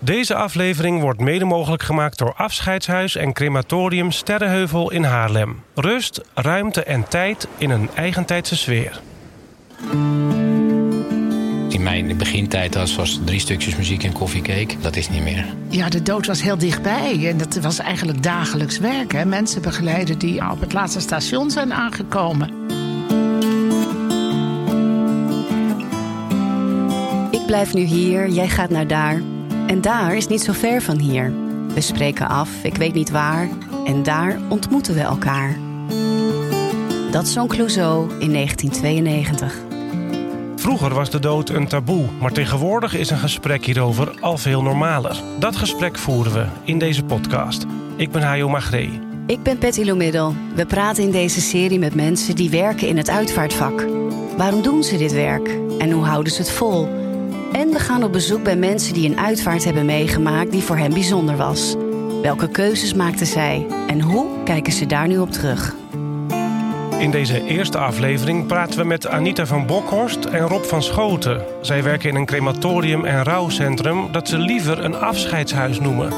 Deze aflevering wordt mede mogelijk gemaakt door Afscheidshuis en Crematorium Sterrenheuvel in Haarlem. Rust, ruimte en tijd in een eigentijdse sfeer. In mijn begintijd was, was drie stukjes muziek en koffiecake. Dat is niet meer. Ja, de dood was heel dichtbij. En dat was eigenlijk dagelijks werk. Hè? Mensen begeleiden die op het laatste station zijn aangekomen. Ik blijf nu hier, jij gaat naar daar. En daar is niet zo ver van hier. We spreken af, ik weet niet waar. En daar ontmoeten we elkaar. Dat zong Clouseau in 1992. Vroeger was de dood een taboe, maar tegenwoordig is een gesprek hierover al veel normaler. Dat gesprek voeren we in deze podcast. Ik ben Hajo Magree. Ik ben Patty Lomiddel. We praten in deze serie met mensen die werken in het uitvaartvak. Waarom doen ze dit werk en hoe houden ze het vol? En we gaan op bezoek bij mensen die een uitvaart hebben meegemaakt die voor hen bijzonder was. Welke keuzes maakten zij en hoe kijken ze daar nu op terug? In deze eerste aflevering praten we met Anita van Bokhorst en Rob van Schoten. Zij werken in een crematorium en rouwcentrum dat ze liever een afscheidshuis noemen.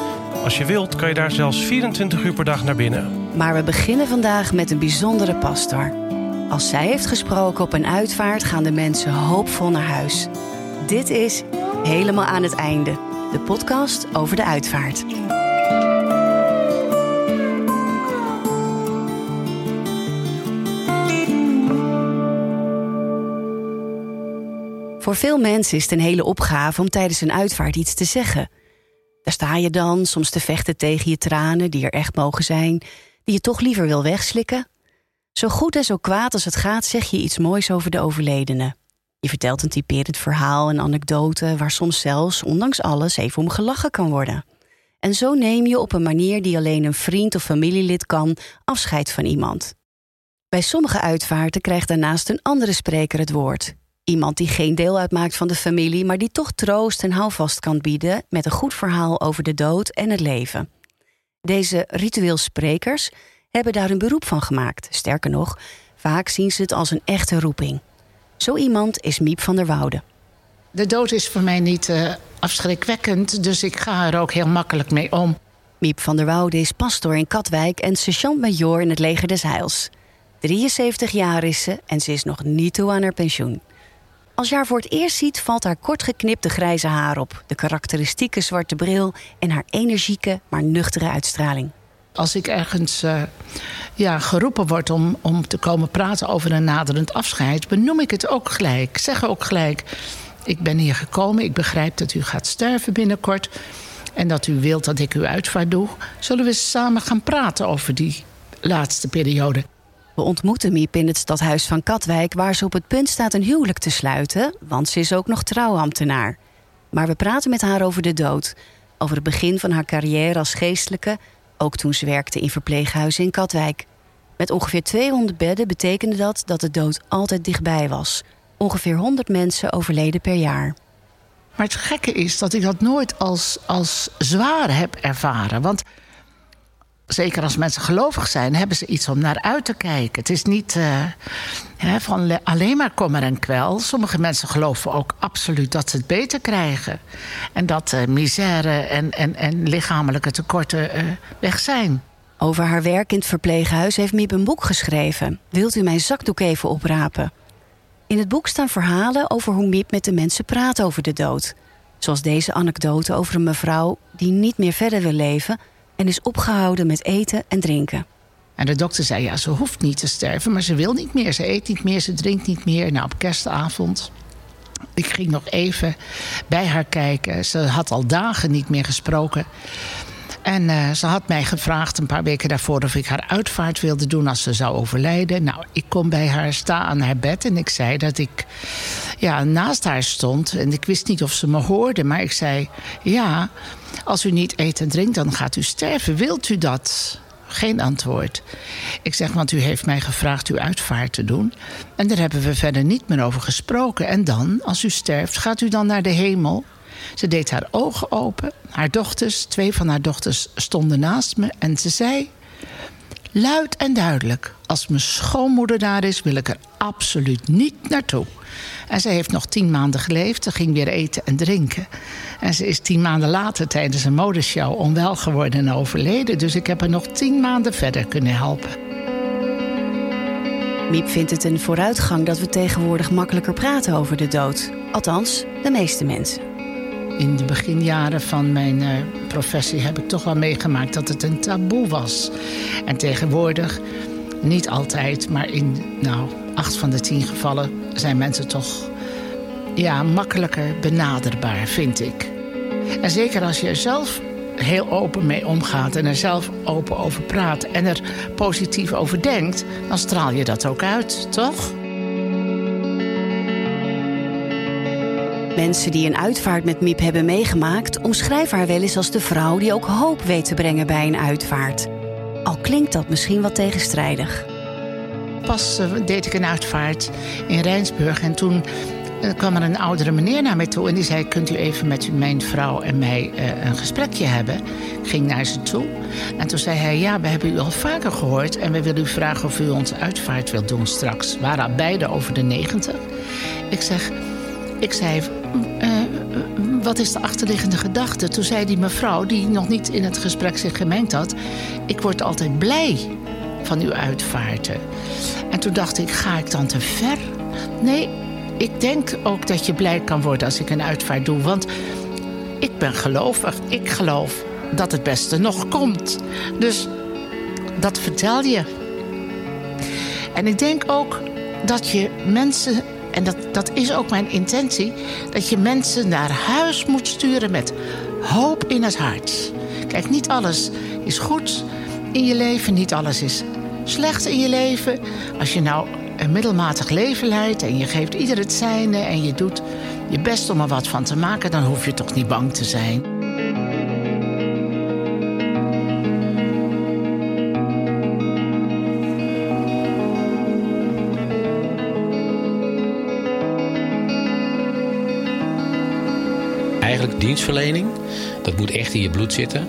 Als je wilt kan je daar zelfs 24 uur per dag naar binnen. Maar we beginnen vandaag met een bijzondere pastor. Als zij heeft gesproken op een uitvaart gaan de mensen hoopvol naar huis. Dit is Helemaal aan het einde, de podcast over de uitvaart. Voor veel mensen is het een hele opgave om tijdens een uitvaart iets te zeggen. Daar sta je dan, soms te vechten tegen je tranen, die er echt mogen zijn, die je toch liever wil wegslikken. Zo goed en zo kwaad als het gaat, zeg je iets moois over de overledene. Je vertelt een typerend verhaal, een anekdote, waar soms zelfs, ondanks alles, even om gelachen kan worden. En zo neem je op een manier die alleen een vriend of familielid kan afscheid van iemand. Bij sommige uitvaarten krijgt daarnaast een andere spreker het woord. Iemand die geen deel uitmaakt van de familie, maar die toch troost en houvast kan bieden met een goed verhaal over de dood en het leven. Deze ritueel sprekers hebben daar een beroep van gemaakt. Sterker nog, vaak zien ze het als een echte roeping. Zo iemand is Miep van der Woude. De dood is voor mij niet uh, afschrikwekkend, dus ik ga er ook heel makkelijk mee om. Miep van der Woude is pastor in Katwijk en sergeant-major in het leger des Heils. 73 jaar is ze en ze is nog niet toe aan haar pensioen. Als je haar voor het eerst ziet, valt haar kort geknipte grijze haar op, de karakteristieke zwarte bril en haar energieke, maar nuchtere uitstraling. Als ik ergens uh, ja, geroepen word om, om te komen praten over een naderend afscheid, benoem ik het ook gelijk. Zeg ook gelijk: Ik ben hier gekomen, ik begrijp dat u gaat sterven binnenkort. En dat u wilt dat ik uw uitvaart doe. Zullen we samen gaan praten over die laatste periode? We ontmoeten Miep in het stadhuis van Katwijk, waar ze op het punt staat een huwelijk te sluiten, want ze is ook nog trouwambtenaar. Maar we praten met haar over de dood, over het begin van haar carrière als geestelijke, ook toen ze werkte in verpleeghuizen in Katwijk. Met ongeveer 200 bedden betekende dat dat de dood altijd dichtbij was. Ongeveer 100 mensen overleden per jaar. Maar het gekke is dat ik dat nooit als, als zwaar heb ervaren. Want zeker als mensen gelovig zijn, hebben ze iets om naar uit te kijken. Het is niet hè, van alleen maar kommer en kwel. Sommige mensen geloven ook absoluut dat ze het beter krijgen. En dat uh, misère en, en, en lichamelijke tekorten uh, weg zijn. Over haar werk in het verpleeghuis heeft Miep een boek geschreven. Wilt u mijn zakdoek even oprapen? In het boek staan verhalen over hoe Miep met de mensen praat over de dood. Zoals deze anekdote over een mevrouw die niet meer verder wil leven en is opgehouden met eten en drinken. En de dokter zei: Ja, ze hoeft niet te sterven, maar ze wil niet meer. Ze eet niet meer, ze drinkt niet meer. Nou, op kerstavond. Ik ging nog even bij haar kijken. Ze had al dagen niet meer gesproken. En uh, ze had mij gevraagd een paar weken daarvoor of ik haar uitvaart wilde doen als ze zou overlijden. Nou, ik kom bij haar, sta aan haar bed en ik zei dat ik ja, naast haar stond. En ik wist niet of ze me hoorde, maar ik zei: Ja, als u niet eet en drinkt, dan gaat u sterven. Wilt u dat? Geen antwoord. Ik zeg, want u heeft mij gevraagd uw uitvaart te doen. En daar hebben we verder niet meer over gesproken. En dan, als u sterft, gaat u dan naar de hemel? Ze deed haar ogen open. Haar dochters, twee van haar dochters, stonden naast me. En ze zei: luid en duidelijk: als mijn schoonmoeder daar is, wil ik er absoluut niet naartoe. En ze heeft nog tien maanden geleefd. Ze ging weer eten en drinken. En ze is tien maanden later tijdens een modeshow onwel geworden en overleden. Dus ik heb haar nog tien maanden verder kunnen helpen. Miep vindt het een vooruitgang dat we tegenwoordig makkelijker praten over de dood. Althans, de meeste mensen. In de beginjaren van mijn uh, professie heb ik toch wel meegemaakt dat het een taboe was. En tegenwoordig, niet altijd, maar in nou, acht van de tien gevallen zijn mensen toch ja, makkelijker benaderbaar, vind ik. En zeker als je er zelf heel open mee omgaat en er zelf open over praat en er positief over denkt, dan straal je dat ook uit, toch? Mensen die een uitvaart met Miep hebben meegemaakt, omschrijven haar wel eens als de vrouw die ook hoop weet te brengen bij een uitvaart. Al klinkt dat misschien wat tegenstrijdig. Pas uh, deed ik een uitvaart in Rijnsburg en toen uh, kwam er een oudere meneer naar mij toe en die zei: Kunt u even met mijn vrouw en mij uh, een gesprekje hebben? Ik ging naar ze toe en toen zei hij: Ja, we hebben u al vaker gehoord en we willen u vragen of u onze uitvaart wilt doen straks. We waren beide over de negentig. Ik zeg. Ik zei, wat is de achterliggende gedachte? Toen zei die mevrouw, die nog niet in het gesprek zich gemengd had... ik word altijd blij van uw uitvaarten. En toen dacht ik, ga ik dan te ver? Nee, ik denk ook dat je blij kan worden als ik een uitvaart doe. Want ik ben gelovig. Ik geloof dat het beste nog komt. Dus dat vertel je. En ik denk ook dat je mensen en dat, dat is ook mijn intentie, dat je mensen naar huis moet sturen met hoop in het hart. Kijk, niet alles is goed in je leven, niet alles is slecht in je leven. Als je nou een middelmatig leven leidt en je geeft ieder het zijne en je doet je best om er wat van te maken, dan hoef je toch niet bang te zijn. Dienstverlening. Dat moet echt in je bloed zitten.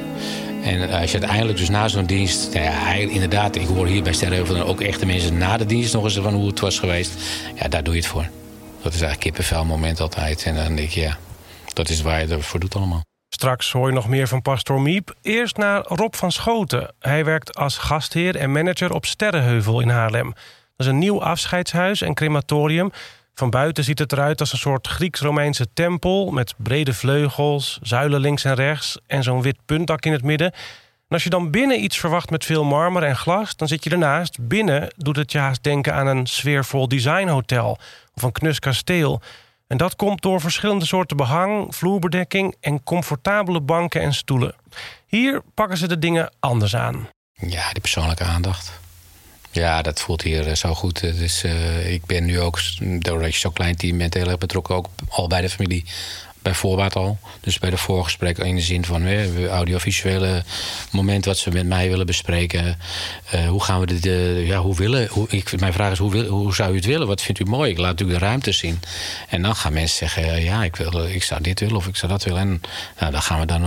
En als je uiteindelijk dus na zo'n dienst... Nou ja, inderdaad, ik hoor hier bij Sterrenheuvel ook echte mensen na de dienst nog eens van hoe het was geweest. Ja, daar doe je het voor. Dat is eigenlijk kippenvel moment altijd. En dan denk je, ja, dat is waar je ervoor doet allemaal. Straks hoor je nog meer van Pastor Miep. Eerst naar Rob van Schoten. Hij werkt als gastheer en manager op Sterrenheuvel in Haarlem. Dat is een nieuw afscheidshuis en crematorium van buiten ziet het eruit als een soort Grieks-Romeinse tempel... met brede vleugels, zuilen links en rechts... en zo'n wit puntdak in het midden. En als je dan binnen iets verwacht met veel marmer en glas... dan zit je ernaast. Binnen doet het je haast denken aan een sfeervol designhotel... of een knus kasteel. En dat komt door verschillende soorten behang, vloerbedekking... en comfortabele banken en stoelen. Hier pakken ze de dingen anders aan. Ja, die persoonlijke aandacht. Ja, dat voelt hier eh, zo goed. Dus ik ben nu ook, doordat je zo'n klein team bent, heel erg betrokken ook al bij de familie bij voorbaat al. Dus bij de voorgesprek in de zin van hè, audiovisuele moment wat ze met mij willen bespreken. Uh, hoe gaan we dit, ja, hoe willen, ik, mijn vraag is, hoe, wil, hoe zou u het willen? Wat vindt u mooi? Ik laat natuurlijk de ruimte zien. En dan gaan mensen zeggen, uh, ja, ik, wil, ik zou dit willen of ik zou dat willen. En nou, dan gaan we dan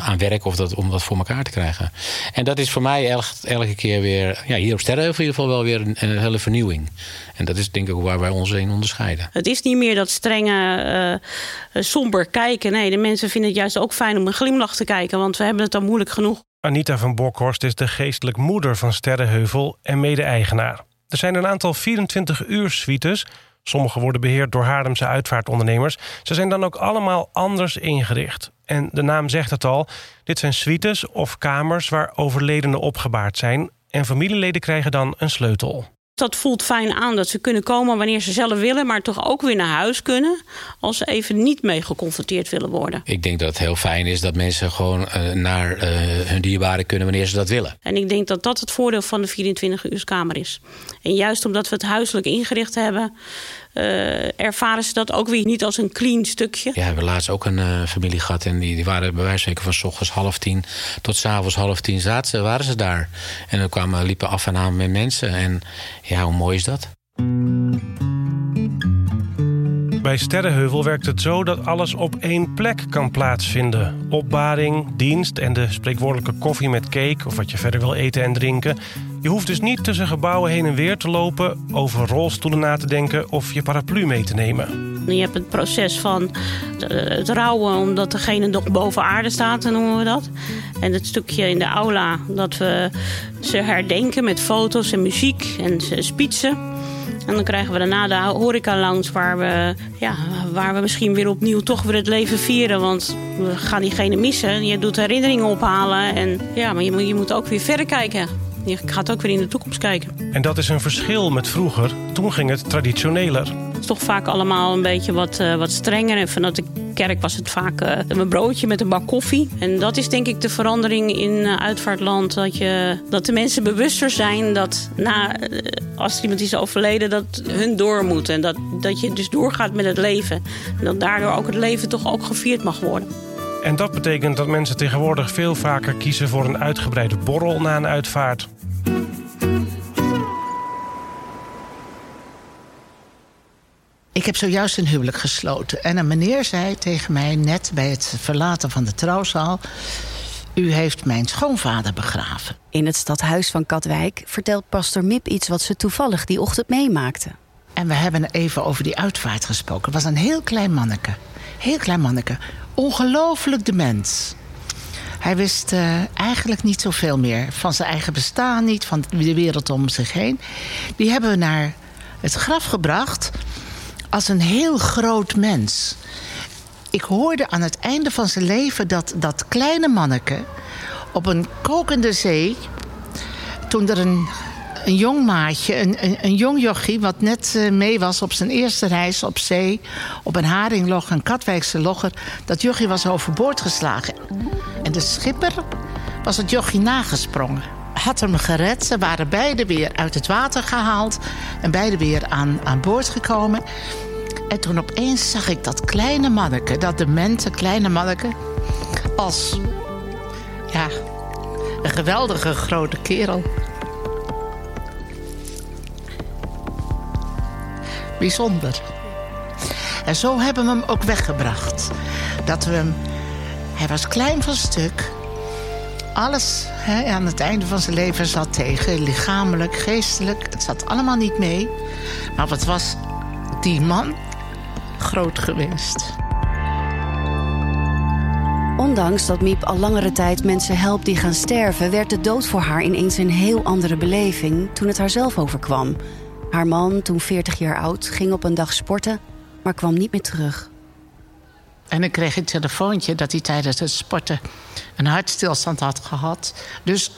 aan werken of dat, om dat voor elkaar te krijgen. En dat is voor mij elke, elke keer weer, ja, hier op Sterren in ieder geval wel weer een, een hele vernieuwing. En dat is denk ik waar wij ons in onderscheiden. Het is niet meer dat strenge, uh, kijken. Nee, de mensen vinden het juist ook fijn om een glimlach te kijken, want we hebben het dan moeilijk genoeg. Anita van Bokhorst is de geestelijk moeder van Sterrenheuvel en mede-eigenaar. Er zijn een aantal 24-uur suites. Sommige worden beheerd door Haarlemse uitvaartondernemers. Ze zijn dan ook allemaal anders ingericht. En de naam zegt het al, dit zijn suites of kamers waar overledenen opgebaard zijn... en familieleden krijgen dan een sleutel dat voelt fijn aan dat ze kunnen komen wanneer ze zelf willen, maar toch ook weer naar huis kunnen als ze even niet mee geconfronteerd willen worden. Ik denk dat het heel fijn is dat mensen gewoon uh, naar uh, hun dierbaren kunnen wanneer ze dat willen. En ik denk dat dat het voordeel van de 24-uurskamer is. En juist omdat we het huiselijk ingericht hebben, uh, ervaren ze dat ook weer niet als een clean stukje. Ja, we hebben laatst ook een uh, familie gehad en die, die waren bij wijze van van ochtends half tien tot s avonds half tien zaten, waren ze daar. En dan kwamen, liepen af en aan met mensen. En ja, hoe mooi is dat? Bij Sterrenheuvel werkt het zo dat alles op één plek kan plaatsvinden. Opbaring, dienst en de spreekwoordelijke koffie met cake... of wat je verder wil eten en drinken... Je hoeft dus niet tussen gebouwen heen en weer te lopen, over rolstoelen na te denken of je paraplu mee te nemen. Je hebt het proces van het rouwen omdat degene nog boven aarde staat, noemen we dat. En het stukje in de aula dat we ze herdenken met foto's en muziek en spitsen. En dan krijgen we daarna de horeca langs waar we, ja, waar we misschien weer opnieuw toch weer het leven vieren. Want we gaan diegene missen. Je doet herinneringen ophalen. En, ja, maar je, moet, je moet ook weer verder kijken. Je gaat ook weer in de toekomst kijken. En dat is een verschil met vroeger. Toen ging het traditioneler. Het is toch vaak allemaal een beetje wat, uh, wat strenger. En vanuit de kerk was het vaak uh, een broodje met een bak koffie. En dat is denk ik de verandering in uh, uitvaartland. Dat, je, dat de mensen bewuster zijn dat na, als iemand is overleden, dat hun door moet. En dat, dat je dus doorgaat met het leven. En dat daardoor ook het leven toch ook gevierd mag worden. En dat betekent dat mensen tegenwoordig veel vaker kiezen voor een uitgebreide borrel na een uitvaart. Ik heb zojuist een huwelijk gesloten. En een meneer zei tegen mij net bij het verlaten van de trouwzaal... U heeft mijn schoonvader begraven. In het stadhuis van Katwijk vertelt pastor Mip iets wat ze toevallig die ochtend meemaakte. En we hebben even over die uitvaart gesproken. Het was een heel klein manneke. Heel klein manneke. Ongelooflijk dement. Hij wist uh, eigenlijk niet zoveel meer. Van zijn eigen bestaan niet, van de wereld om zich heen. Die hebben we naar het graf gebracht als een heel groot mens. Ik hoorde aan het einde van zijn leven dat dat kleine manneke op een kokende zee, toen er een, een jong maatje, een, een, een jong jochie, wat net uh, mee was op zijn eerste reis op zee, op een haringlog, een Katwijkse logger, dat jochie was overboord geslagen. En de schipper was het jochie nagesprongen had hem gered. Ze waren beide weer uit het water gehaald. En beide weer aan, aan boord gekomen. En toen opeens zag ik dat kleine manneke, dat demente kleine manneke... als, ja, een geweldige grote kerel. Bijzonder. En zo hebben we hem ook weggebracht. Dat we hem... Hij was klein van stuk alles hè, aan het einde van zijn leven zat tegen. Lichamelijk, geestelijk. Het zat allemaal niet mee. Maar wat was die man groot geweest. Ondanks dat Miep al langere tijd mensen helpt die gaan sterven... werd de dood voor haar ineens een heel andere beleving toen het haar zelf overkwam. Haar man, toen 40 jaar oud, ging op een dag sporten... maar kwam niet meer terug. En ik kreeg een telefoontje dat hij tijdens het sporten een hartstilstand had gehad. Dus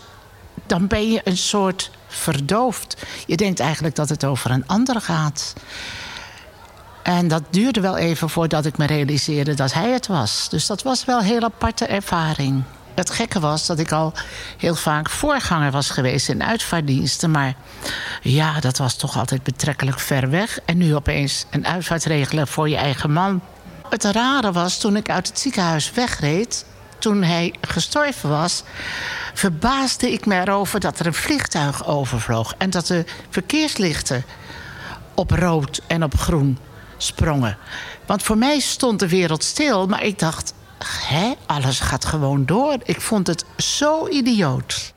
dan ben je een soort verdoofd. Je denkt eigenlijk dat het over een ander gaat. En dat duurde wel even voordat ik me realiseerde dat hij het was. Dus dat was wel een heel aparte ervaring. Het gekke was dat ik al heel vaak voorganger was geweest in uitvaartdiensten. Maar ja, dat was toch altijd betrekkelijk ver weg. En nu opeens een uitvaart regelen voor je eigen man. Het rare was toen ik uit het ziekenhuis wegreed, toen hij gestorven was, verbaasde ik me erover dat er een vliegtuig overvloog en dat de verkeerslichten op rood en op groen sprongen. Want voor mij stond de wereld stil, maar ik dacht, hè, alles gaat gewoon door. Ik vond het zo idioot.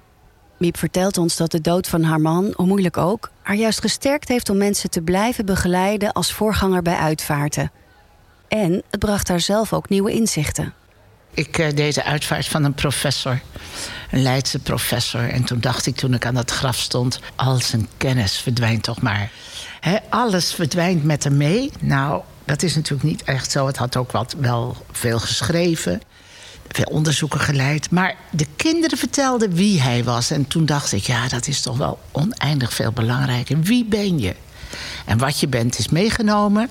Miep vertelt ons dat de dood van haar man, hoe moeilijk ook, haar juist gesterkt heeft om mensen te blijven begeleiden als voorganger bij uitvaarten. En het bracht haar zelf ook nieuwe inzichten. Ik uh, deed de uitvaart van een professor, een Leidse professor. En toen dacht ik, toen ik aan dat graf stond, al zijn kennis verdwijnt toch maar. alles verdwijnt met hem mee. Nou, dat is natuurlijk niet echt zo. Het had ook wat, wel veel geschreven, veel onderzoeken geleid. Maar de kinderen vertelden wie hij was. En toen dacht ik, ja, dat is toch wel oneindig veel belangrijker. Wie ben je? En wat je bent is meegenomen.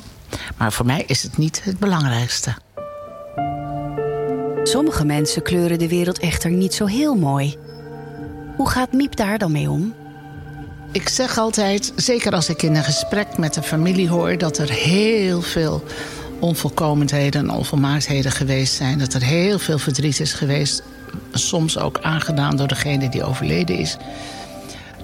Maar voor mij is het niet het belangrijkste. Sommige mensen kleuren de wereld echter niet zo heel mooi. Hoe gaat Miep daar dan mee om? Ik zeg altijd, zeker als ik in een gesprek met de familie hoor... dat er heel veel onvolkomenheden en onvolmaaktheden geweest zijn. Dat er heel veel verdriet is geweest. Soms ook aangedaan door degene die overleden is.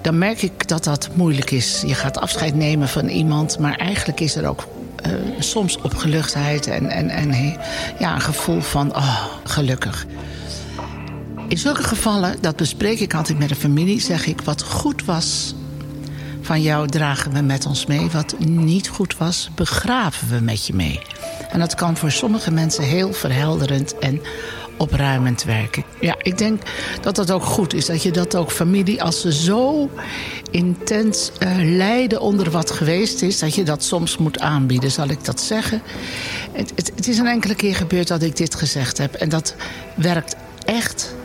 Dan merk ik dat dat moeilijk is. Je gaat afscheid nemen van iemand, maar eigenlijk is er ook uh, soms opgeluchtheid en, en, en ja, een gevoel van oh, gelukkig. In zulke gevallen, dat bespreek ik altijd met de familie, zeg ik wat goed was van jou dragen we met ons mee. Wat niet goed was, begraven we met je mee. En dat kan voor sommige mensen heel verhelderend en opruimend werken. Ja, ik denk dat dat ook goed is. Dat je dat ook familie, als ze zo intens uh, lijden onder wat geweest is... dat je dat soms moet aanbieden, zal ik dat zeggen. Het, het, het is een enkele keer gebeurd dat ik dit gezegd heb. En dat werkt echt,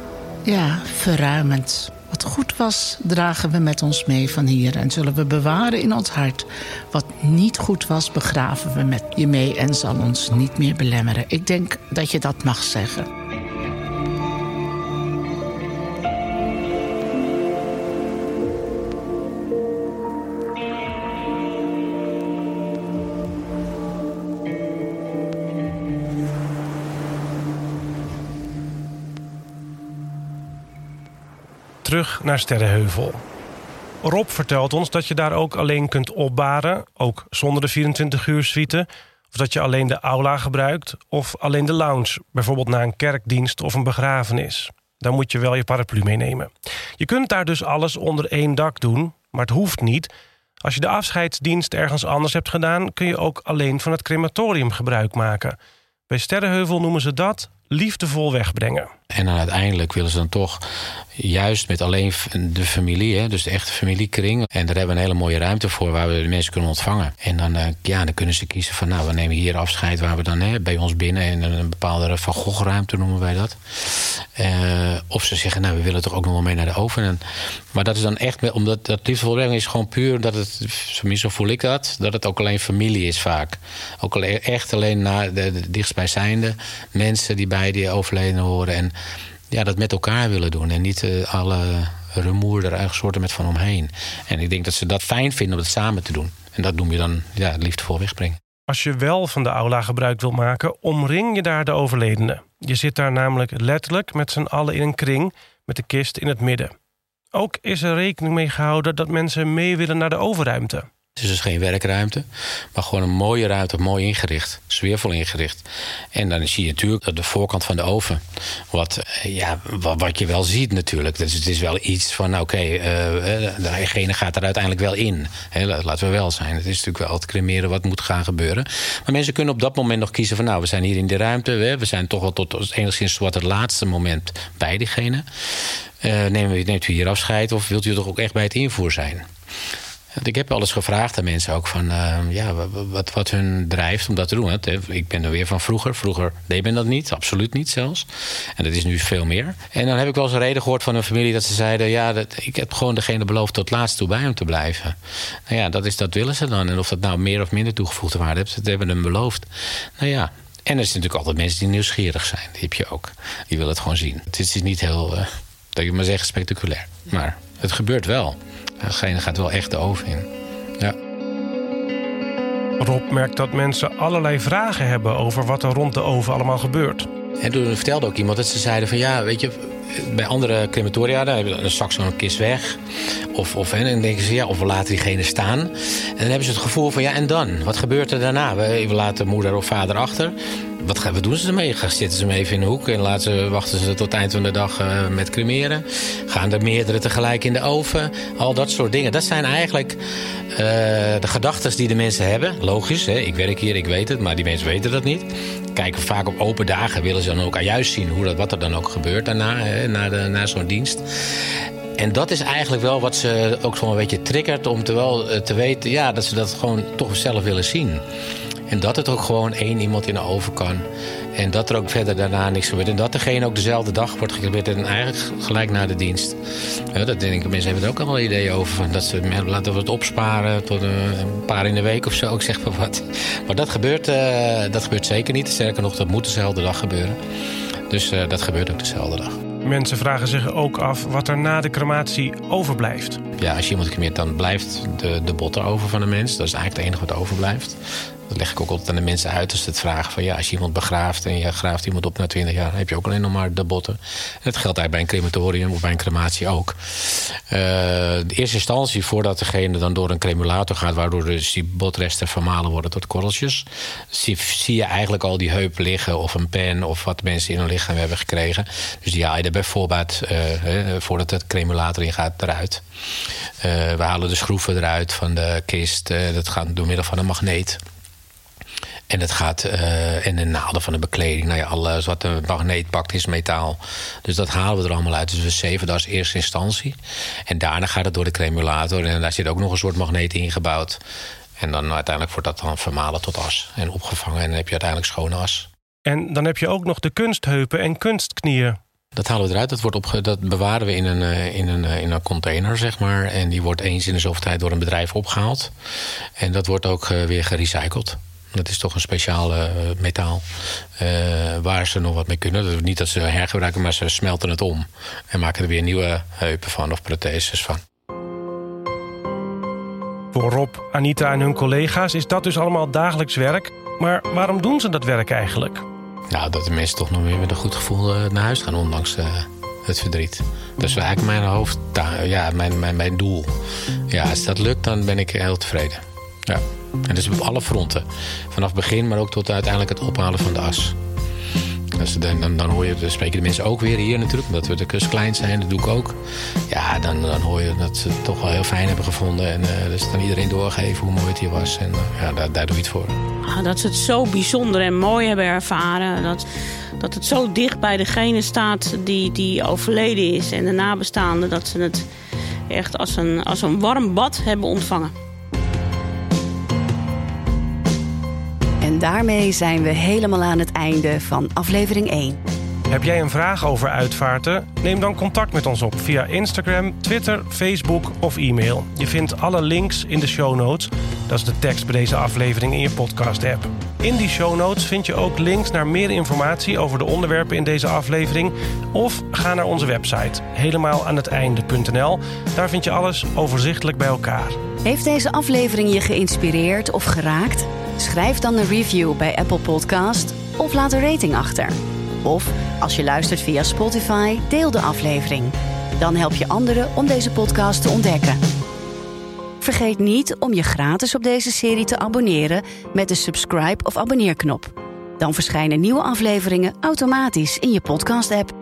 ja, verruimend. Wat goed was, dragen we met ons mee van hier en zullen we bewaren in ons hart. Wat niet goed was, begraven we met je mee en zal ons niet meer belemmeren. Ik denk dat je dat mag zeggen. Naar Sterrenheuvel. Rob vertelt ons dat je daar ook alleen kunt opbaren, ook zonder de 24 uur suite. Of dat je alleen de aula gebruikt of alleen de lounge, bijvoorbeeld na een kerkdienst of een begrafenis. Dan moet je wel je paraplu meenemen. Je kunt daar dus alles onder één dak doen, maar het hoeft niet. Als je de afscheidsdienst ergens anders hebt gedaan, kun je ook alleen van het crematorium gebruik maken. Bij Sterrenheuvel noemen ze dat liefdevol wegbrengen. En dan uiteindelijk willen ze dan toch juist met alleen de familie, hè, dus de echte familiekring. En daar hebben we een hele mooie ruimte voor waar we de mensen kunnen ontvangen. En dan, uh, ja, dan kunnen ze kiezen van, nou, we nemen hier afscheid waar we dan hè, bij ons binnen in een bepaalde Van Gogh ruimte noemen wij dat. Uh, of ze zeggen, nou, we willen toch ook nog wel mee naar de oven. En, maar dat is dan echt, omdat dat liefdevol is gewoon puur dat het, zo voel ik dat, dat het ook alleen familie is vaak. Ook alleen, echt alleen naar de, de dichtstbijzijnde mensen die bij die overleden horen. En ja, dat met elkaar willen doen. En niet uh, alle rumoer er eigenlijk soorten met van omheen. En ik denk dat ze dat fijn vinden om het samen te doen. En dat noem je dan ja, liefdevol wegbrengen. Als je wel van de aula gebruik wil maken, omring je daar de overledene. Je zit daar namelijk letterlijk met z'n allen in een kring met de kist in het midden. Ook is er rekening mee gehouden dat mensen mee willen naar de overruimte. Het is dus geen werkruimte, maar gewoon een mooie ruimte, mooi ingericht, sfeervol ingericht. En dan zie je natuurlijk de voorkant van de oven. Wat, eh, ja, wat, je wel ziet natuurlijk. Dus het is wel iets van, oké, uh, eh, degene gaat er uiteindelijk wel in. He, laten we wel zijn. Het is natuurlijk wel het cremeren wat moet gaan gebeuren. Maar mensen kunnen op dat moment nog kiezen van, nou, we zijn hier in de ruimte. We zijn toch wel tot enigszins wat het laatste moment bij diegene. Uh, neemt u hier afscheid of wilt u toch ook echt bij het invoer zijn? Ik heb alles gevraagd aan mensen ook van uh, ja, wat, wat hun drijft om dat te doen. Ik ben er weer van vroeger. Vroeger deed men dat niet, absoluut niet zelfs. En dat is nu veel meer. En dan heb ik wel eens een reden gehoord van een familie dat ze zeiden: ja, dat, ik heb gewoon degene beloofd tot laatst toe bij hem te blijven. Nou ja, dat, is, dat willen ze dan. En of dat nou meer of minder toegevoegde waarde heeft, dat hebben hem beloofd. Nou ja, en er zijn natuurlijk altijd mensen die nieuwsgierig zijn. Die heb je ook. Die willen het gewoon zien. Het is niet heel, uh, dat ik maar zeggen, spectaculair. Maar het gebeurt wel. Degene gaat wel echt de oven in. Ja. Rob merkt dat mensen allerlei vragen hebben over wat er rond de oven allemaal gebeurt. En toen vertelde ook iemand dat ze zeiden van ja, weet je, bij andere crematoria, daar hebben we straks zo'n kist weg. Of, of, en dan denken ze, ja, of we laten diegene staan. En dan hebben ze het gevoel van, ja, en dan? Wat gebeurt er daarna? We, we laten moeder of vader achter. Wat, gaan, we doen ze ermee? Gaan, zitten ze hem even in de hoek en laten ze, wachten ze tot het eind van de dag uh, met cremeren? Gaan er meerdere tegelijk in de oven? Al dat soort dingen. Dat zijn eigenlijk uh, de gedachten die de mensen hebben. Logisch, hè? ik werk hier, ik weet het, maar die mensen weten dat niet. Kijken vaak op open dagen willen ze dan ook juist zien hoe dat, wat er dan ook gebeurt daarna, hè, na, de, na zo'n dienst. En dat is eigenlijk wel wat ze ook zo'n beetje triggert om te, eh, te weten ja, dat ze dat gewoon toch zelf willen zien. En dat het ook gewoon één iemand in de oven kan. En dat er ook verder daarna niks gebeurt. En dat degene ook dezelfde dag wordt gecremeerd. En eigenlijk gelijk na de dienst. Dat denk ik, mensen hebben er ook al wel ideeën over. Dat ze laten we het opsparen tot een paar in de week of zo. Ik zeg maar wat. Maar dat gebeurt, uh, dat gebeurt zeker niet. Sterker nog, dat moet dezelfde dag gebeuren. Dus dat gebeurt ook dezelfde dag. Mensen vragen zich ook af wat er na de crematie overblijft. Ja, als je iemand cremeert, dan blijft de, de botter over van de mens. Dat is eigenlijk het enige wat overblijft. Dat leg ik ook altijd aan de mensen uit als ze het vragen. Van ja, als je iemand begraaft en je graaft iemand op na 20 jaar, heb je ook alleen nog maar de botten. En dat geldt eigenlijk bij een crematorium of bij een crematie ook. Uh, de eerste instantie, voordat degene dan door een cremulator gaat, waardoor dus die botresten vermalen worden tot korreltjes, zie, je eigenlijk al die heup liggen of een pen of wat mensen in hun lichaam hebben gekregen. Dus die haal je er bij uh, voordat het cremulator ingaat, eruit. Uh, we halen de schroeven eruit van de kist. dat gaat door middel van een magneet. En het gaat uh, en de naalden van de bekleding. Nou ja, alles wat een magneet pakt is metaal. Dus dat halen we er allemaal uit. Dus we zeven dat als eerste instantie. En daarna gaat het door de cremulator. En daar zit ook nog een soort magneet ingebouwd. En dan uiteindelijk wordt dat dan vermalen tot as. En opgevangen. En dan heb je uiteindelijk schone as. En dan heb je ook nog de kunstheupen en kunstknieën. Dat halen we eruit. Dat, wordt opge dat bewaren we in een, eh, in, een, eh, in een container, zeg maar. En die wordt eens in de zoveel tijd door een bedrijf opgehaald. En dat wordt ook weer gerecycled. Dat is toch een speciaal uh, metaal uh, waar ze nog wat mee kunnen. Dat niet dat ze hergebruiken, maar ze smelten het om. En maken er weer nieuwe heupen van of protheses van. Voor Rob, Anita en hun collega's is dat dus allemaal dagelijks werk. Maar waarom doen ze dat werk eigenlijk? Nou, dat de mensen toch nog weer met een goed gevoel uh, naar huis gaan, ondanks het verdriet. Dat is eigenlijk mijn hoofd, ja, mijn, mijn, mijn doel. Ja, als dat lukt, dan ben ik heel tevreden. Ja. En dus op alle fronten. Vanaf begin, maar ook tot uiteindelijk het ophalen van de as. Dus dan, dan, hoor je, dan spreken de mensen ook weer hier natuurlijk, omdat we de kust klein zijn, dat doe ik ook. Ja, dan, dan hoor je dat ze het toch wel heel fijn hebben gevonden. En uh, dus dan iedereen doorgeven hoe mooi het hier was. En uh, ja, daar, daar doe je het voor. Ah, dat ze het zo bijzonder en mooi hebben ervaren. Dat, dat het zo dicht bij degene staat die, die overleden is en de nabestaanden. Dat ze het echt als een, als een warm bad hebben ontvangen. En daarmee zijn we helemaal aan het einde van aflevering 1. Heb jij een vraag over uitvaarten? Neem dan contact met ons op via Instagram, Twitter, Facebook of e-mail. Je vindt alle links in de show notes. Dat is de tekst bij deze aflevering in je podcast-app. In die show notes vind je ook links naar meer informatie over de onderwerpen in deze aflevering. Of ga naar onze website, helemaal aan het einde.nl. Daar vind je alles overzichtelijk bij elkaar. Heeft deze aflevering je geïnspireerd of geraakt? Schrijf dan een review bij Apple Podcast of laat een rating achter. Of als je luistert via Spotify, deel de aflevering. Dan help je anderen om deze podcast te ontdekken. Vergeet niet om je gratis op deze serie te abonneren met de subscribe of abonneerknop. Dan verschijnen nieuwe afleveringen automatisch in je podcast-app.